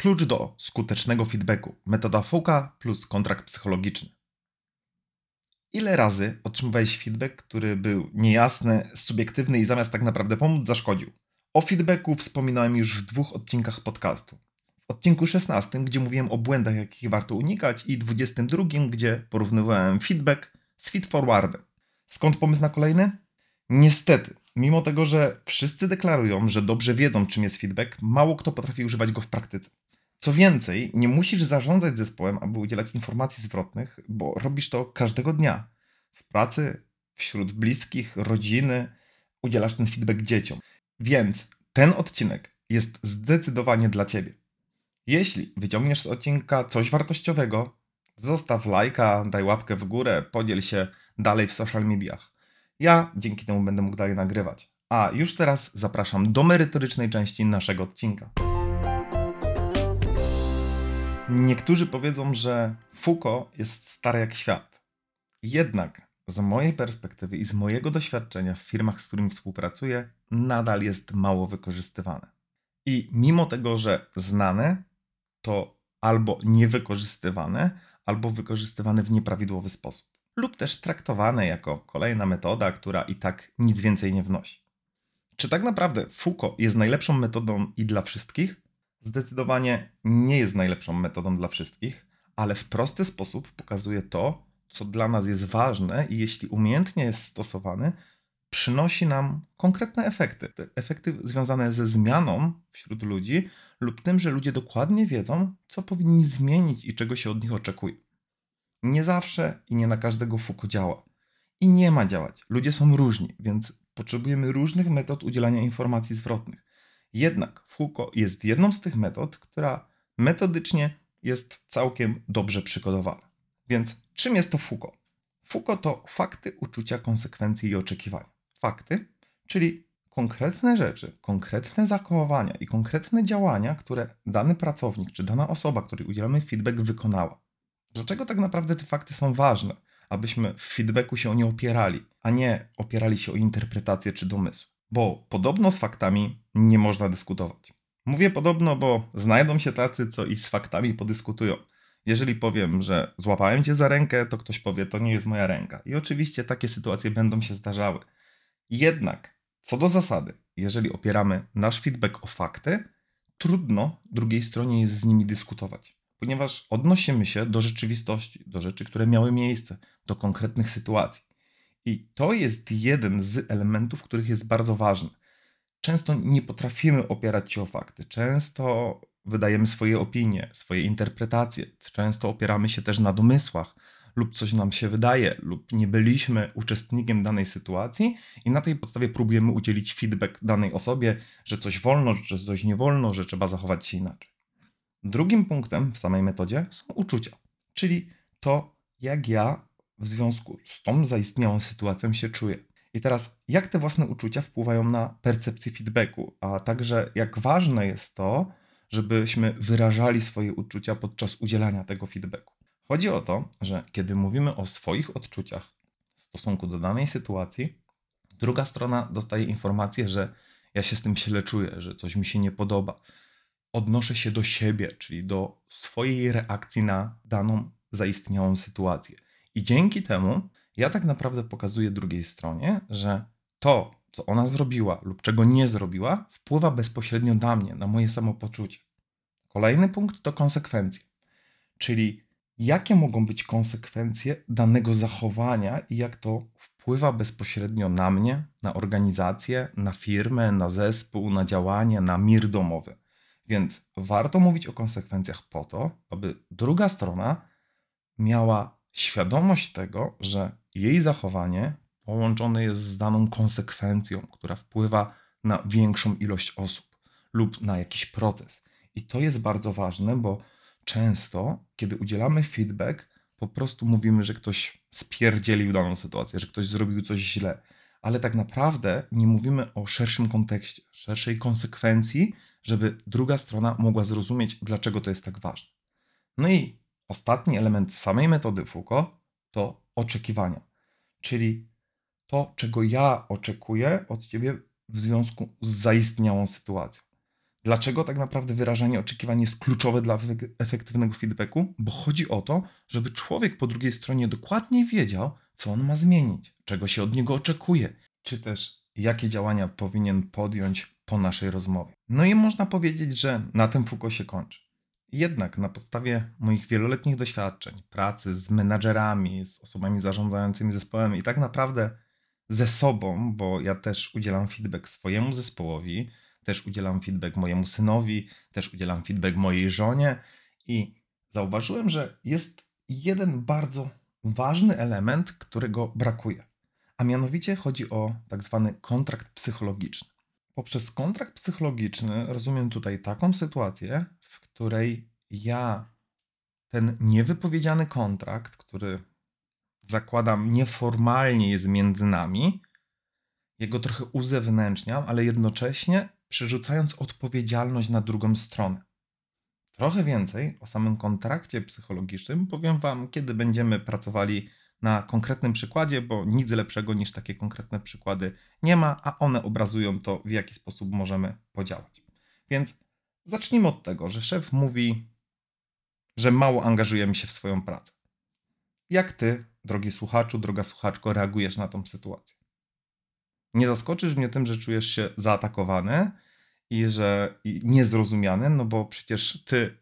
Klucz do skutecznego feedbacku. Metoda FUKA plus kontrakt psychologiczny. Ile razy otrzymywałeś feedback, który był niejasny, subiektywny i zamiast tak naprawdę pomóc, zaszkodził? O feedbacku wspominałem już w dwóch odcinkach podcastu. W odcinku 16, gdzie mówiłem o błędach, jakich warto unikać, i 22, gdzie porównywałem feedback z feedforwardem. Skąd pomysł na kolejny? Niestety, mimo tego, że wszyscy deklarują, że dobrze wiedzą, czym jest feedback, mało kto potrafi używać go w praktyce. Co więcej, nie musisz zarządzać zespołem, aby udzielać informacji zwrotnych, bo robisz to każdego dnia. W pracy, wśród bliskich, rodziny, udzielasz ten feedback dzieciom. Więc ten odcinek jest zdecydowanie dla Ciebie. Jeśli wyciągniesz z odcinka coś wartościowego, zostaw lajka, daj łapkę w górę, podziel się dalej w social mediach. Ja dzięki temu będę mógł dalej nagrywać. A już teraz zapraszam do merytorycznej części naszego odcinka. Niektórzy powiedzą, że Foucault jest stary jak świat. Jednak z mojej perspektywy i z mojego doświadczenia w firmach, z którymi współpracuję, nadal jest mało wykorzystywane. I mimo tego, że znane, to albo niewykorzystywane, albo wykorzystywane w nieprawidłowy sposób, lub też traktowane jako kolejna metoda, która i tak nic więcej nie wnosi. Czy tak naprawdę Foucault jest najlepszą metodą i dla wszystkich? Zdecydowanie nie jest najlepszą metodą dla wszystkich, ale w prosty sposób pokazuje to, co dla nas jest ważne i jeśli umiejętnie jest stosowany, przynosi nam konkretne efekty. Te efekty związane ze zmianą wśród ludzi lub tym, że ludzie dokładnie wiedzą, co powinni zmienić i czego się od nich oczekuje. Nie zawsze i nie na każdego fuku działa. I nie ma działać. Ludzie są różni, więc potrzebujemy różnych metod udzielania informacji zwrotnych. Jednak Foucault jest jedną z tych metod, która metodycznie jest całkiem dobrze przygotowana. Więc czym jest to Foucault? Foucault to fakty, uczucia, konsekwencje i oczekiwania. Fakty, czyli konkretne rzeczy, konkretne zachowania i konkretne działania, które dany pracownik czy dana osoba, której udzielamy feedback, wykonała. Dlaczego tak naprawdę te fakty są ważne? Abyśmy w feedbacku się o nie opierali, a nie opierali się o interpretację czy domysł. Bo podobno z faktami nie można dyskutować. Mówię podobno, bo znajdą się tacy, co i z faktami podyskutują. Jeżeli powiem, że złapałem cię za rękę, to ktoś powie, to nie jest moja ręka. I oczywiście takie sytuacje będą się zdarzały. Jednak, co do zasady, jeżeli opieramy nasz feedback o fakty, trudno drugiej stronie jest z nimi dyskutować, ponieważ odnosimy się do rzeczywistości, do rzeczy, które miały miejsce, do konkretnych sytuacji. I to jest jeden z elementów, których jest bardzo ważny. Często nie potrafimy opierać się o fakty, często wydajemy swoje opinie, swoje interpretacje, często opieramy się też na domysłach, lub coś nam się wydaje, lub nie byliśmy uczestnikiem danej sytuacji, i na tej podstawie próbujemy udzielić feedback danej osobie, że coś wolno, że coś nie wolno, że trzeba zachować się inaczej. Drugim punktem w samej metodzie są uczucia, czyli to, jak ja w związku z tą zaistniałą sytuacją się czuję. I teraz, jak te własne uczucia wpływają na percepcję feedbacku, a także jak ważne jest to, żebyśmy wyrażali swoje uczucia podczas udzielania tego feedbacku. Chodzi o to, że kiedy mówimy o swoich odczuciach w stosunku do danej sytuacji, druga strona dostaje informację, że ja się z tym źle czuję, że coś mi się nie podoba. Odnoszę się do siebie, czyli do swojej reakcji na daną zaistniałą sytuację. I dzięki temu ja tak naprawdę pokazuję drugiej stronie, że to, co ona zrobiła lub czego nie zrobiła, wpływa bezpośrednio na mnie, na moje samopoczucie. Kolejny punkt to konsekwencje, czyli jakie mogą być konsekwencje danego zachowania i jak to wpływa bezpośrednio na mnie, na organizację, na firmę, na zespół, na działanie, na mir domowy. Więc warto mówić o konsekwencjach po to, aby druga strona miała świadomość tego, że jej zachowanie połączone jest z daną konsekwencją, która wpływa na większą ilość osób lub na jakiś proces. I to jest bardzo ważne, bo często, kiedy udzielamy feedback, po prostu mówimy, że ktoś spierdzielił daną sytuację, że ktoś zrobił coś źle, ale tak naprawdę nie mówimy o szerszym kontekście, szerszej konsekwencji, żeby druga strona mogła zrozumieć, dlaczego to jest tak ważne. No i ostatni element samej metody Foucault to oczekiwania, czyli to, czego ja oczekuję od ciebie w związku z zaistniałą sytuacją. Dlaczego tak naprawdę wyrażanie oczekiwań jest kluczowe dla efektywnego feedbacku? Bo chodzi o to, żeby człowiek po drugiej stronie dokładnie wiedział, co on ma zmienić, czego się od niego oczekuje, czy też jakie działania powinien podjąć po naszej rozmowie. No i można powiedzieć, że na tym Foucault się kończy. Jednak na podstawie moich wieloletnich doświadczeń, pracy z menadżerami, z osobami zarządzającymi zespołem i tak naprawdę ze sobą, bo ja też udzielam feedback swojemu zespołowi, też udzielam feedback mojemu synowi, też udzielam feedback mojej żonie i zauważyłem, że jest jeden bardzo ważny element, którego brakuje. A mianowicie chodzi o tak zwany kontrakt psychologiczny. Poprzez kontrakt psychologiczny rozumiem tutaj taką sytuację, w której ja ten niewypowiedziany kontrakt, który zakładam nieformalnie jest między nami, jego trochę uzewnętrzniam, ale jednocześnie przerzucając odpowiedzialność na drugą stronę. Trochę więcej o samym kontrakcie psychologicznym powiem Wam, kiedy będziemy pracowali na konkretnym przykładzie, bo nic lepszego niż takie konkretne przykłady nie ma, a one obrazują to, w jaki sposób możemy podziałać. Więc zacznijmy od tego, że szef mówi, że mało angażujemy się w swoją pracę. Jak ty, drogi słuchaczu, droga słuchaczko, reagujesz na tą sytuację? Nie zaskoczysz mnie tym, że czujesz się zaatakowany i że niezrozumiany, no bo przecież ty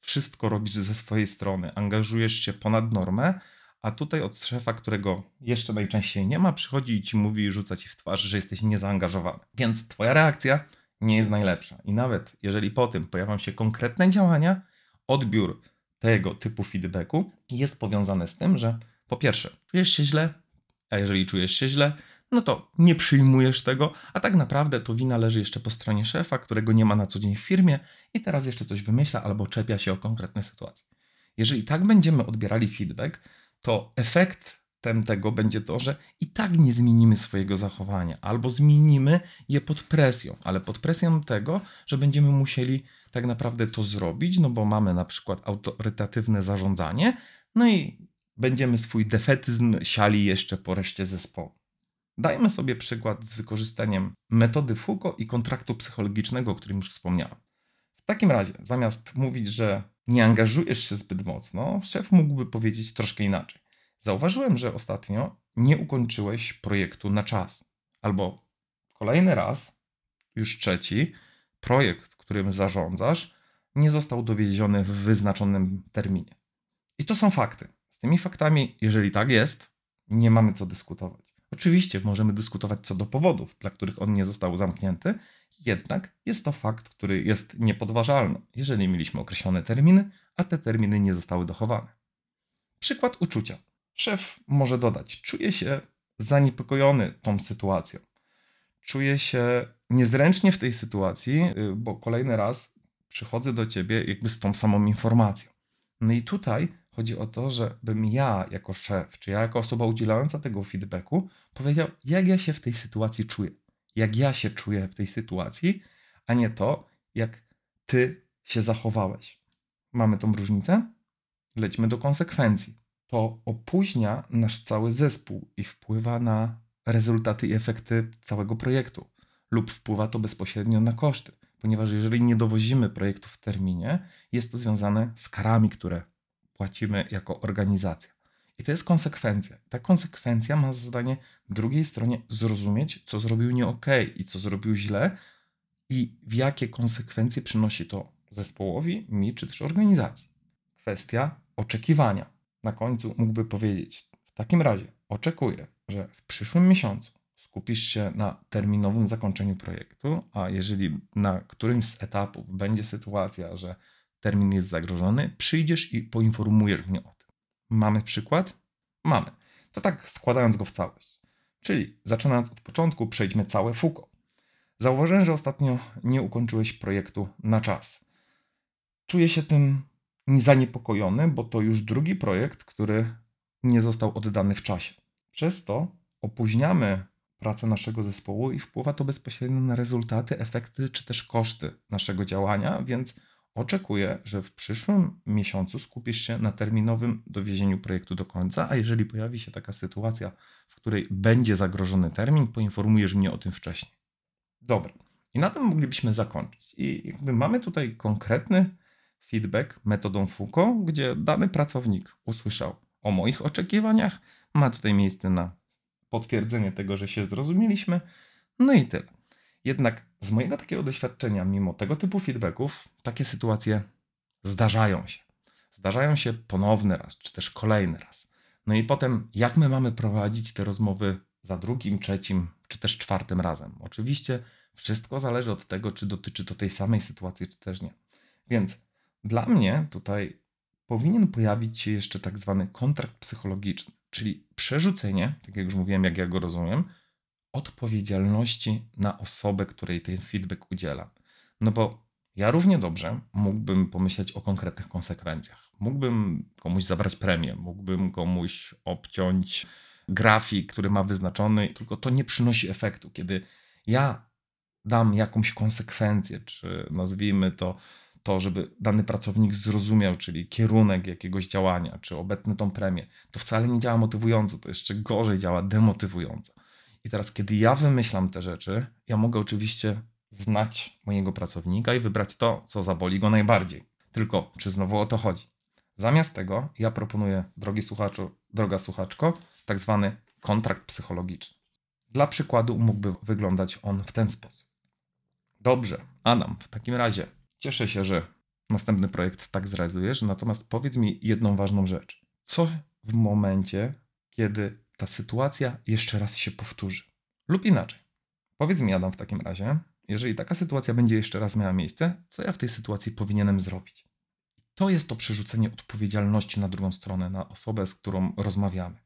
wszystko robisz ze swojej strony, angażujesz się ponad normę, a tutaj od szefa, którego jeszcze najczęściej nie ma, przychodzi i ci mówi rzuca ci w twarz, że jesteś niezaangażowany. Więc twoja reakcja nie jest najlepsza. I nawet jeżeli po tym pojawią się konkretne działania, odbiór tego typu feedbacku jest powiązany z tym, że po pierwsze, czujesz się źle, a jeżeli czujesz się źle, no to nie przyjmujesz tego, a tak naprawdę to wina leży jeszcze po stronie szefa, którego nie ma na co dzień w firmie i teraz jeszcze coś wymyśla albo czepia się o konkretne sytuacje. Jeżeli tak będziemy odbierali feedback, to efektem tego będzie to, że i tak nie zmienimy swojego zachowania, albo zmienimy je pod presją, ale pod presją tego, że będziemy musieli tak naprawdę to zrobić, no bo mamy na przykład autorytatywne zarządzanie, no i będziemy swój defetyzm siali jeszcze po reszcie zespołu. Dajmy sobie przykład z wykorzystaniem metody Foucault i kontraktu psychologicznego, o którym już wspomniałem. W takim razie, zamiast mówić, że nie angażujesz się zbyt mocno, szef mógłby powiedzieć troszkę inaczej. Zauważyłem, że ostatnio nie ukończyłeś projektu na czas. Albo kolejny raz, już trzeci, projekt, którym zarządzasz, nie został dowieziony w wyznaczonym terminie. I to są fakty. Z tymi faktami, jeżeli tak jest, nie mamy co dyskutować. Oczywiście możemy dyskutować co do powodów, dla których on nie został zamknięty, jednak jest to fakt, który jest niepodważalny, jeżeli mieliśmy określone terminy, a te terminy nie zostały dochowane. Przykład uczucia. Szef może dodać: Czuję się zaniepokojony tą sytuacją. Czuję się niezręcznie w tej sytuacji, y, bo kolejny raz przychodzę do ciebie jakby z tą samą informacją. No i tutaj chodzi o to, żebym ja jako szef, czy ja jako osoba udzielająca tego feedbacku powiedział, jak ja się w tej sytuacji czuję. Jak ja się czuję w tej sytuacji, a nie to, jak ty się zachowałeś. Mamy tą różnicę? Lećmy do konsekwencji. To opóźnia nasz cały zespół i wpływa na rezultaty i efekty całego projektu, lub wpływa to bezpośrednio na koszty, ponieważ jeżeli nie dowozimy projektu w terminie, jest to związane z karami, które płacimy jako organizacja. I to jest konsekwencja. Ta konsekwencja ma zadanie drugiej stronie zrozumieć, co zrobił nie ok i co zrobił źle, i w jakie konsekwencje przynosi to zespołowi, mi czy też organizacji. Kwestia oczekiwania. Na końcu mógłby powiedzieć: W takim razie oczekuję, że w przyszłym miesiącu skupisz się na terminowym zakończeniu projektu, a jeżeli na którymś z etapów będzie sytuacja, że termin jest zagrożony, przyjdziesz i poinformujesz mnie o. Mamy przykład? Mamy. To tak składając go w całość. Czyli zaczynając od początku, przejdźmy całe FUKO. Zauważyłem, że ostatnio nie ukończyłeś projektu na czas. Czuję się tym zaniepokojony, bo to już drugi projekt, który nie został oddany w czasie. Przez to opóźniamy pracę naszego zespołu i wpływa to bezpośrednio na rezultaty, efekty czy też koszty naszego działania, więc oczekuję, że w przyszłym miesiącu skupisz się na terminowym dowiezieniu projektu do końca, a jeżeli pojawi się taka sytuacja, w której będzie zagrożony termin, poinformujesz mnie o tym wcześniej. Dobra. I na tym moglibyśmy zakończyć. I jakby mamy tutaj konkretny feedback metodą Foucault, gdzie dany pracownik usłyszał o moich oczekiwaniach, ma tutaj miejsce na potwierdzenie tego, że się zrozumieliśmy, no i tyle. Jednak z mojego takiego doświadczenia, mimo tego typu feedbacków, takie sytuacje zdarzają się. Zdarzają się ponowny raz, czy też kolejny raz. No i potem, jak my mamy prowadzić te rozmowy za drugim, trzecim, czy też czwartym razem? Oczywiście wszystko zależy od tego, czy dotyczy to tej samej sytuacji, czy też nie. Więc dla mnie tutaj powinien pojawić się jeszcze tak zwany kontrakt psychologiczny, czyli przerzucenie, tak jak już mówiłem, jak ja go rozumiem, odpowiedzialności na osobę, której ten feedback udziela. No bo ja równie dobrze mógłbym pomyśleć o konkretnych konsekwencjach. Mógłbym komuś zabrać premię, mógłbym komuś obciąć grafik, który ma wyznaczony, tylko to nie przynosi efektu. Kiedy ja dam jakąś konsekwencję, czy nazwijmy to to, żeby dany pracownik zrozumiał, czyli kierunek jakiegoś działania, czy obetnę tą premię, to wcale nie działa motywująco, to jeszcze gorzej działa demotywująco. I teraz, kiedy ja wymyślam te rzeczy, ja mogę oczywiście znać mojego pracownika i wybrać to, co zaboli go najbardziej. Tylko, czy znowu o to chodzi? Zamiast tego, ja proponuję, drogi słuchaczu, droga słuchaczko, tak zwany kontrakt psychologiczny. Dla przykładu mógłby wyglądać on w ten sposób. Dobrze, Adam, w takim razie cieszę się, że następny projekt tak zrealizujesz, natomiast powiedz mi jedną ważną rzecz. Co w momencie, kiedy ta sytuacja jeszcze raz się powtórzy. Lub inaczej. Powiedz mi, Adam, w takim razie, jeżeli taka sytuacja będzie jeszcze raz miała miejsce, co ja w tej sytuacji powinienem zrobić? To jest to przerzucenie odpowiedzialności na drugą stronę, na osobę, z którą rozmawiamy.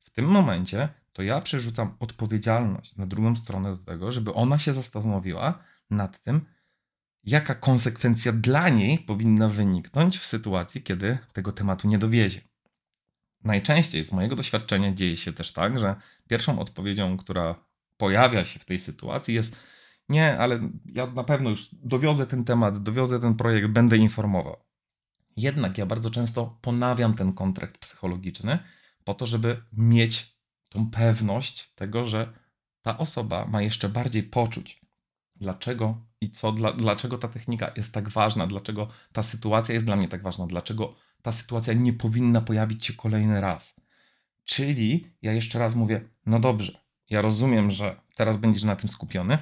W tym momencie to ja przerzucam odpowiedzialność na drugą stronę do tego, żeby ona się zastanowiła nad tym, jaka konsekwencja dla niej powinna wyniknąć w sytuacji, kiedy tego tematu nie dowiezie. Najczęściej z mojego doświadczenia dzieje się też tak, że pierwszą odpowiedzią, która pojawia się w tej sytuacji jest nie, ale ja na pewno już dowiozę ten temat, dowiozę ten projekt, będę informował. Jednak ja bardzo często ponawiam ten kontrakt psychologiczny po to, żeby mieć tą pewność tego, że ta osoba ma jeszcze bardziej poczuć, dlaczego i co, dla, dlaczego ta technika jest tak ważna, dlaczego ta sytuacja jest dla mnie tak ważna, dlaczego ta sytuacja nie powinna pojawić się kolejny raz. Czyli ja jeszcze raz mówię, no dobrze, ja rozumiem, że teraz będziesz na tym skupiony,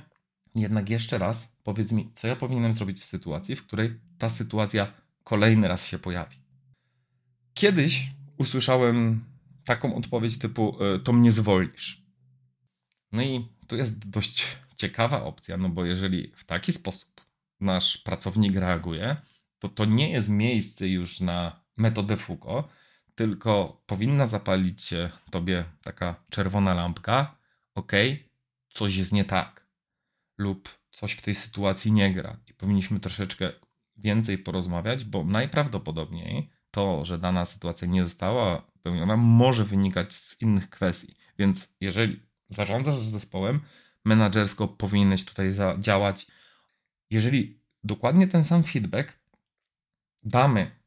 jednak jeszcze raz powiedz mi, co ja powinienem zrobić w sytuacji, w której ta sytuacja kolejny raz się pojawi. Kiedyś usłyszałem taką odpowiedź typu: e, To mnie zwolnisz. No i tu jest dość ciekawa opcja, no bo jeżeli w taki sposób nasz pracownik reaguje, to to nie jest miejsce już na metodę Foucault, tylko powinna zapalić się tobie taka czerwona lampka, ok, coś jest nie tak, lub coś w tej sytuacji nie gra i powinniśmy troszeczkę więcej porozmawiać, bo najprawdopodobniej to, że dana sytuacja nie została pełniona, może wynikać z innych kwestii. Więc jeżeli zarządzasz zespołem, menadżersko powinieneś tutaj działać. Jeżeli dokładnie ten sam feedback damy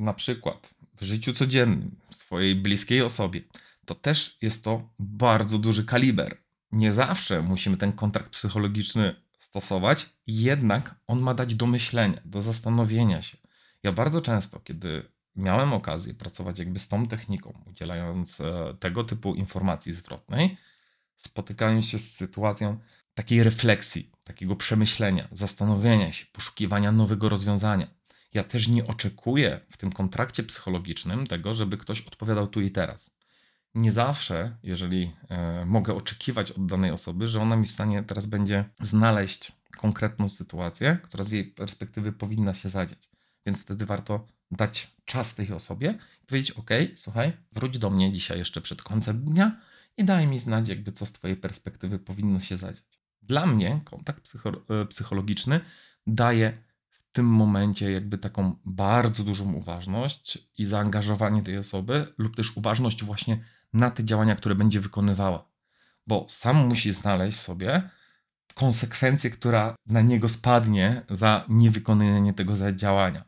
na przykład w życiu codziennym swojej bliskiej osobie, to też jest to bardzo duży kaliber. Nie zawsze musimy ten kontrakt psychologiczny stosować, jednak on ma dać do myślenia, do zastanowienia się. Ja bardzo często, kiedy miałem okazję pracować jakby z tą techniką, udzielając e, tego typu informacji zwrotnej, spotykałem się z sytuacją takiej refleksji, takiego przemyślenia, zastanowienia się, poszukiwania nowego rozwiązania. Ja też nie oczekuję w tym kontrakcie psychologicznym tego, żeby ktoś odpowiadał tu i teraz. nie zawsze, jeżeli e, mogę oczekiwać od danej osoby, że ona mi w stanie teraz będzie znaleźć konkretną sytuację, która z jej perspektywy powinna się zadziać. Więc wtedy warto dać czas tej osobie i powiedzieć: OK, słuchaj, wróć do mnie dzisiaj jeszcze przed końcem dnia i daj mi znać, jakby co z Twojej perspektywy powinno się zadziać. Dla mnie kontakt psycho- e, psychologiczny daje tym momencie jakby taką bardzo dużą uważność i zaangażowanie tej osoby, lub też uważność właśnie na te działania, które będzie wykonywała. Bo sam musi znaleźć sobie konsekwencję, która na niego spadnie za niewykonanie tego działania.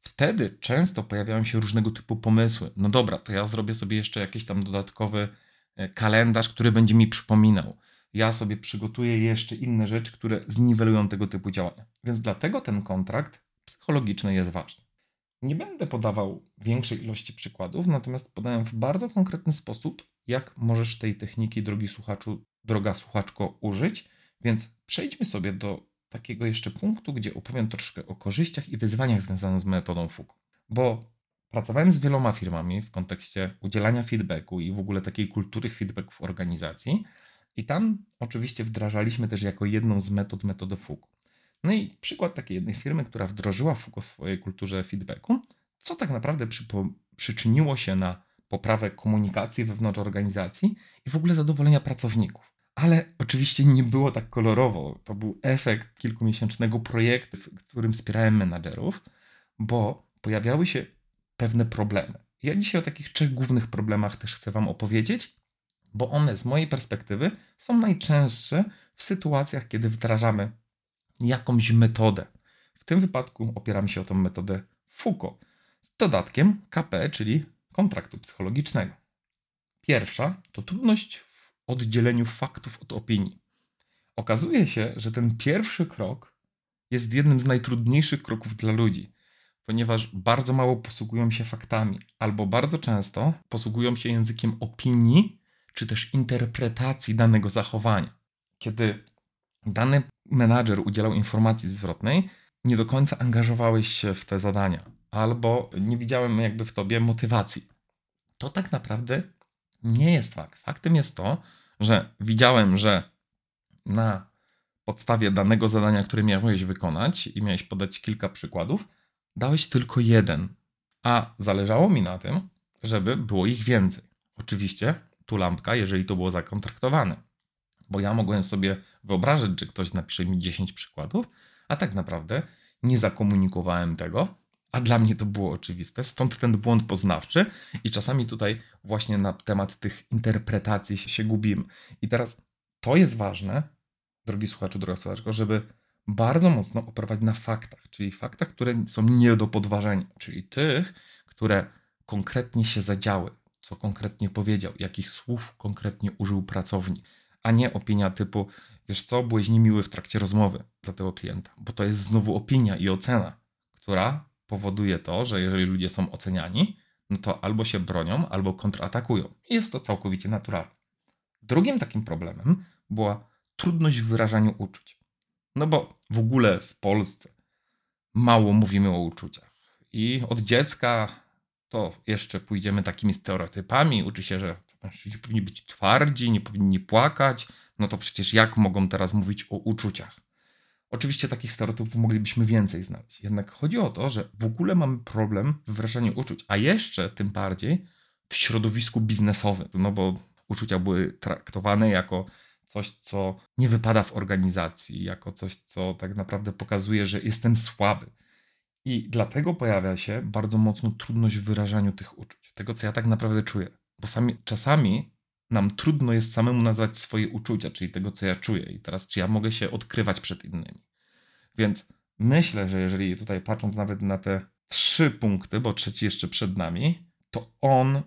Wtedy często pojawiają się różnego typu pomysły. No dobra, to ja zrobię sobie jeszcze jakiś tam dodatkowy e, kalendarz, który będzie mi przypominał. Ja sobie przygotuję jeszcze inne rzeczy, które zniwelują tego typu działania. Więc dlatego ten kontrakt psychologiczny jest ważny. Nie będę podawał większej ilości przykładów, natomiast podałem w bardzo konkretny sposób, jak możesz tej techniki, drogi słuchaczu, droga słuchaczko, użyć. Więc przejdźmy sobie do takiego jeszcze punktu, gdzie opowiem troszkę o korzyściach i wyzwaniach związanych z metodą FUK. Bo pracowałem z wieloma firmami w kontekście udzielania feedbacku i w ogóle takiej kultury feedback w organizacji. I tam oczywiście wdrażaliśmy też jako jedną z metod metodę FUK. No i przykład takiej jednej firmy, która wdrożyła FUKO w swojej kulturze feedbacku, co tak naprawdę przyczyniło się na poprawę komunikacji wewnątrz organizacji i w ogóle zadowolenia pracowników. Ale oczywiście nie było tak kolorowo. To był efekt kilkumiesięcznego projektu, w którym wspierałem menadżerów, bo pojawiały się pewne problemy. Ja dzisiaj o takich trzech głównych problemach też chcę Wam opowiedzieć, bo one z mojej perspektywy są najczęstsze w sytuacjach, kiedy wdrażamy jakąś metodę. W tym wypadku opieramy się o tą metodę FUKO z dodatkiem KP, czyli kontraktu psychologicznego. Pierwsza to trudność w oddzieleniu faktów od opinii. Okazuje się, że ten pierwszy krok jest jednym z najtrudniejszych kroków dla ludzi, ponieważ bardzo mało posługują się faktami, albo bardzo często posługują się językiem opinii, czy też interpretacji danego zachowania. Kiedy dany menadżer udzielał informacji zwrotnej, nie do końca angażowałeś się w te zadania, albo nie widziałem jakby w tobie motywacji. To tak naprawdę nie jest fakt. Faktem jest to, że widziałem, że na podstawie danego zadania, które miałeś wykonać i miałeś podać kilka przykładów, dałeś tylko jeden, a zależało mi na tym, żeby było ich więcej. Oczywiście tu lampka, jeżeli to było zakontraktowane bo ja mogłem sobie wyobrazić, że ktoś napisze mi 10 przykładów, a tak naprawdę nie zakomunikowałem tego, a dla mnie to było oczywiste, stąd ten błąd poznawczy i czasami tutaj właśnie na temat tych interpretacji się, gubimy. I teraz to jest ważne, drogi słuchaczu, droga słuchaczko, żeby bardzo mocno operować na faktach, czyli faktach, które są nie do podważenia, czyli tych, które konkretnie się zadziały, co konkretnie powiedział, jakich słów konkretnie użył pracownik a nie opinia typu, wiesz co, byłeś niemiły w trakcie rozmowy dla tego klienta, bo to jest znowu opinia i ocena, która powoduje to, że jeżeli ludzie są oceniani, no to albo się bronią, albo kontratakują. I jest to całkowicie naturalne. Drugim takim problemem była trudność w wyrażaniu uczuć. No bo w ogóle w Polsce mało mówimy o uczuciach. I od dziecka to jeszcze pójdziemy takimi stereotypami. Uczy się, że mężczyźni powinni być twardzi, nie powinni płakać. No to przecież jak mogą teraz mówić o uczuciach? Oczywiście takich stereotypów moglibyśmy więcej znaleźć. Jednak chodzi o to, że w ogóle mamy problem w wyrażaniu uczuć, a jeszcze tym bardziej w środowisku biznesowym, no bo uczucia były traktowane jako coś, co nie wypada w organizacji, jako coś, co tak naprawdę pokazuje, że jestem słaby. I dlatego pojawia się bardzo mocno trudność w wyrażaniu tych uczuć, tego, co ja tak naprawdę czuję. Bo sami, czasami nam trudno jest samemu nazwać swoje uczucia, czyli tego, co ja czuję. I teraz, czy ja mogę się odkrywać przed innymi. Więc myślę, że jeżeli tutaj patrząc nawet na te trzy punkty, bo trzeci jeszcze przed nami, to on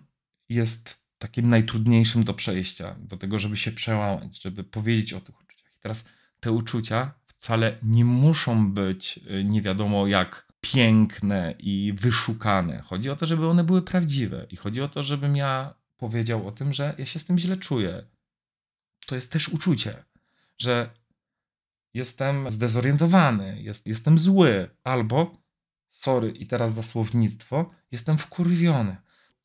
jest takim najtrudniejszym do przejścia, do tego, żeby się przełamać, żeby powiedzieć o tych uczuciach. I teraz te uczucia wcale nie muszą być y, nie wiadomo jak piękne i wyszukane. Chodzi o to, żeby one były prawdziwe i chodzi o to, żebym ja powiedział o tym, że ja się z tym źle czuję. To jest też uczucie, że jestem zdezorientowany, jest, jestem zły, albo, sorry, i teraz za słownictwo, jestem wkurwiony.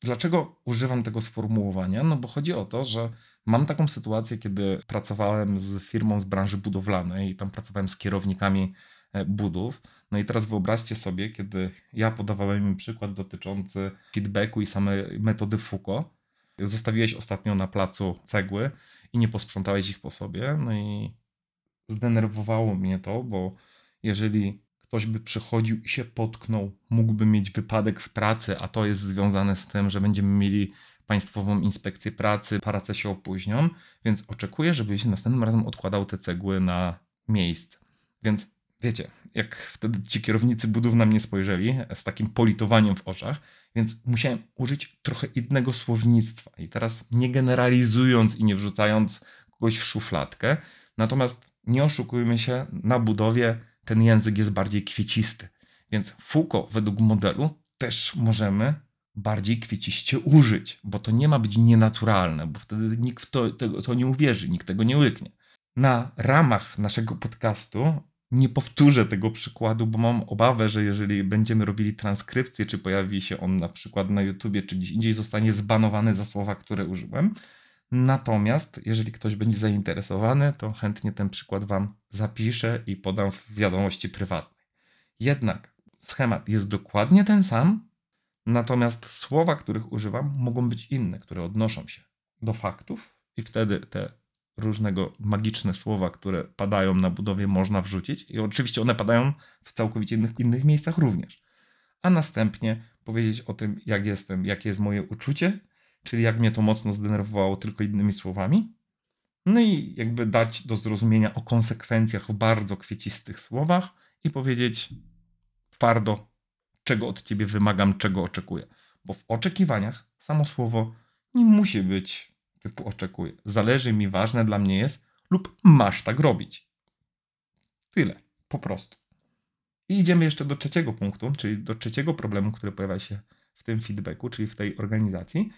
dlaczego używam tego sformułowania? No bo chodzi o to, że mam taką sytuację, kiedy pracowałem z firmą z branży budowlanej i tam pracowałem z kierownikami e, budów. No i teraz wyobraźcie sobie, kiedy ja podawałem im przykład dotyczący feedbacku i samej metody Foucault. Zostawiłeś ostatnio na placu cegły i nie posprzątałeś ich po sobie. No i zdenerwowało mnie to, bo jeżeli ktoś by przychodził i się potknął, mógłby mieć wypadek w pracy, a to jest związane z tym, że będziemy mieli Państwową Inspekcję Pracy, prace się opóźnią, więc oczekuję, żebyś następnym razem odkładał te cegły na miejsce. Więc wiecie, jak wtedy ci kierownicy budów na mnie spojrzeli z takim politowaniem w oczach, więc musiałem użyć trochę innego słownictwa. I teraz nie generalizując i nie wrzucając kogoś w szufladkę, natomiast nie oszukujmy się, na budowie ten język jest bardziej kwiecisty. Więc Foucault według modelu też możemy bardziej kwieciście użyć, bo to nie ma być nienaturalne, bo wtedy nikt w to, tego, to nie uwierzy, nikt tego nie łyknie. Na ramach naszego podcastu nie powtórzę tego przykładu, bo mam obawę, że jeżeli będziemy robili transkrypcję, czy pojawi się on na przykład na YouTubie, czy gdzieś indziej, zostanie zbanowany za słowa, które użyłem. Natomiast, jeżeli ktoś będzie zainteresowany, to chętnie ten przykład Wam zapiszę i podam w wiadomości prywatnej. Jednak schemat jest dokładnie ten sam, natomiast słowa, których używam, mogą być inne, które odnoszą się do faktów, i wtedy te różnego magiczne słowa, które padają na budowie, można wrzucić. I oczywiście one padają w całkowicie innych, innych miejscach również. A następnie powiedzieć o tym, jak jestem, jakie jest moje uczucie czyli jak mnie to mocno zdenerwowało tylko innymi słowami. No i jakby dać do zrozumienia o konsekwencjach w bardzo kwiecistych słowach i powiedzieć twardo, czego od ciebie wymagam, czego oczekuję. Bo w oczekiwaniach samo słowo nie musi być typu oczekuję. Zależy mi, ważne dla mnie jest, lub masz tak robić. Tyle, po prostu. I idziemy jeszcze do trzeciego punktu, czyli do trzeciego problemu, który pojawia się w tym feedbacku, czyli w tej organizacji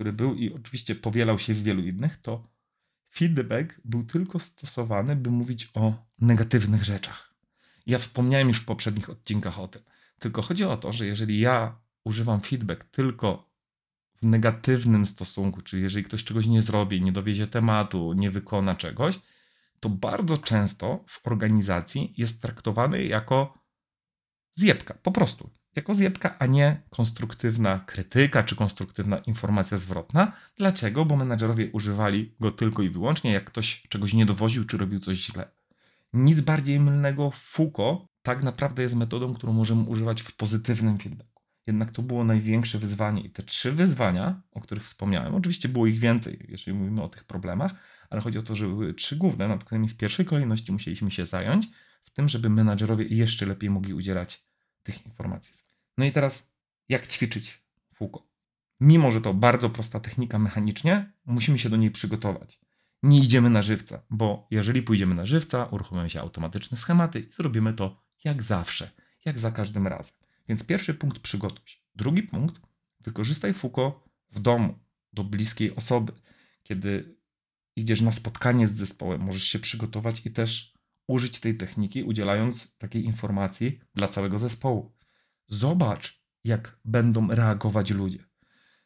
który był i oczywiście powielał się w wielu innych, to feedback był tylko stosowany, by mówić o negatywnych rzeczach. Ja wspomniałem już w poprzednich odcinkach o tym. Tylko chodzi o to, że jeżeli ja używam feedback tylko w negatywnym stosunku, czyli jeżeli ktoś czegoś nie zrobi, nie dowiezie tematu, nie wykona czegoś, to bardzo często w organizacji jest traktowany jako zjebka, po prostu jako zjebka, a nie konstruktywna krytyka czy konstruktywna informacja zwrotna. Dlaczego? Bo menadżerowie używali go tylko i wyłącznie, jak ktoś czegoś nie dowoził czy robił coś źle. Nic bardziej mylnego. Foucault tak naprawdę jest metodą, którą możemy używać w pozytywnym feedbacku. Jednak to było największe wyzwanie i te trzy wyzwania, o których wspomniałem, oczywiście było ich więcej, jeżeli mówimy o tych problemach, ale chodzi o to, że były trzy główne, nad którymi w pierwszej kolejności musieliśmy się zająć, w tym, żeby menadżerowie jeszcze lepiej mogli udzielać tych informacji. No i teraz, jak ćwiczyć Foucault? Mimo, że to bardzo prosta technika mechanicznie, musimy się do niej przygotować. Nie idziemy na żywca, bo jeżeli pójdziemy na żywca, uruchomią się automatyczne schematy i zrobimy to jak zawsze, jak za każdym razem. Więc pierwszy punkt przygotuj się. Drugi punkt, wykorzystaj Foucault w domu, do bliskiej osoby. Kiedy idziesz na spotkanie z zespołem, możesz się przygotować i też użyć tej techniki, udzielając takiej informacji dla całego zespołu. Zobacz, jak będą reagować ludzie.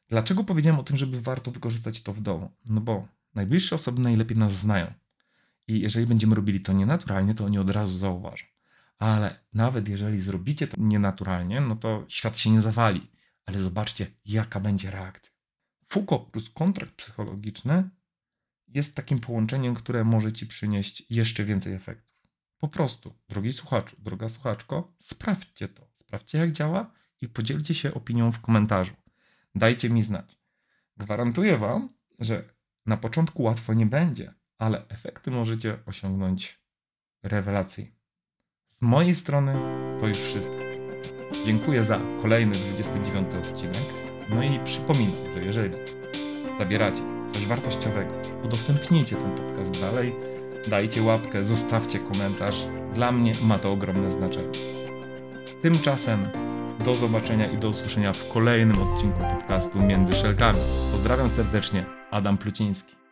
Dlaczego powiedziałem o tym, żeby warto wykorzystać to w domu? No bo najbliższe osoby najlepiej nas znają. I jeżeli będziemy robili to nienaturalnie, to oni od razu zauważą. Ale nawet jeżeli zrobicie to nienaturalnie, no to świat się nie zawali. Ale zobaczcie, jaka będzie reakcja. Foucault plus kontrakt psychologiczny jest takim połączeniem, które może ci przynieść jeszcze więcej efektów. Po prostu, drogi słuchaczu, droga słuchaczko, sprawdźcie to. Sprawdźcie, jak działa i podzielcie się opinią w komentarzu. Dajcie mi znać. Gwarantuję Wam, że na początku łatwo nie będzie, ale efekty możecie osiągnąć rewelacyjnie. Z mojej strony to już wszystko. Dziękuję za kolejny 29 odcinek. No i przypominam, że jeżeli zabieracie coś wartościowego, udostępnijcie ten podcast dalej, dajcie łapkę, zostawcie komentarz. Dla mnie ma to ogromne znaczenie. Tymczasem do zobaczenia i do usłyszenia w kolejnym odcinku podcastu Między Szelkami. Pozdrawiam serdecznie, Adam Pluciński.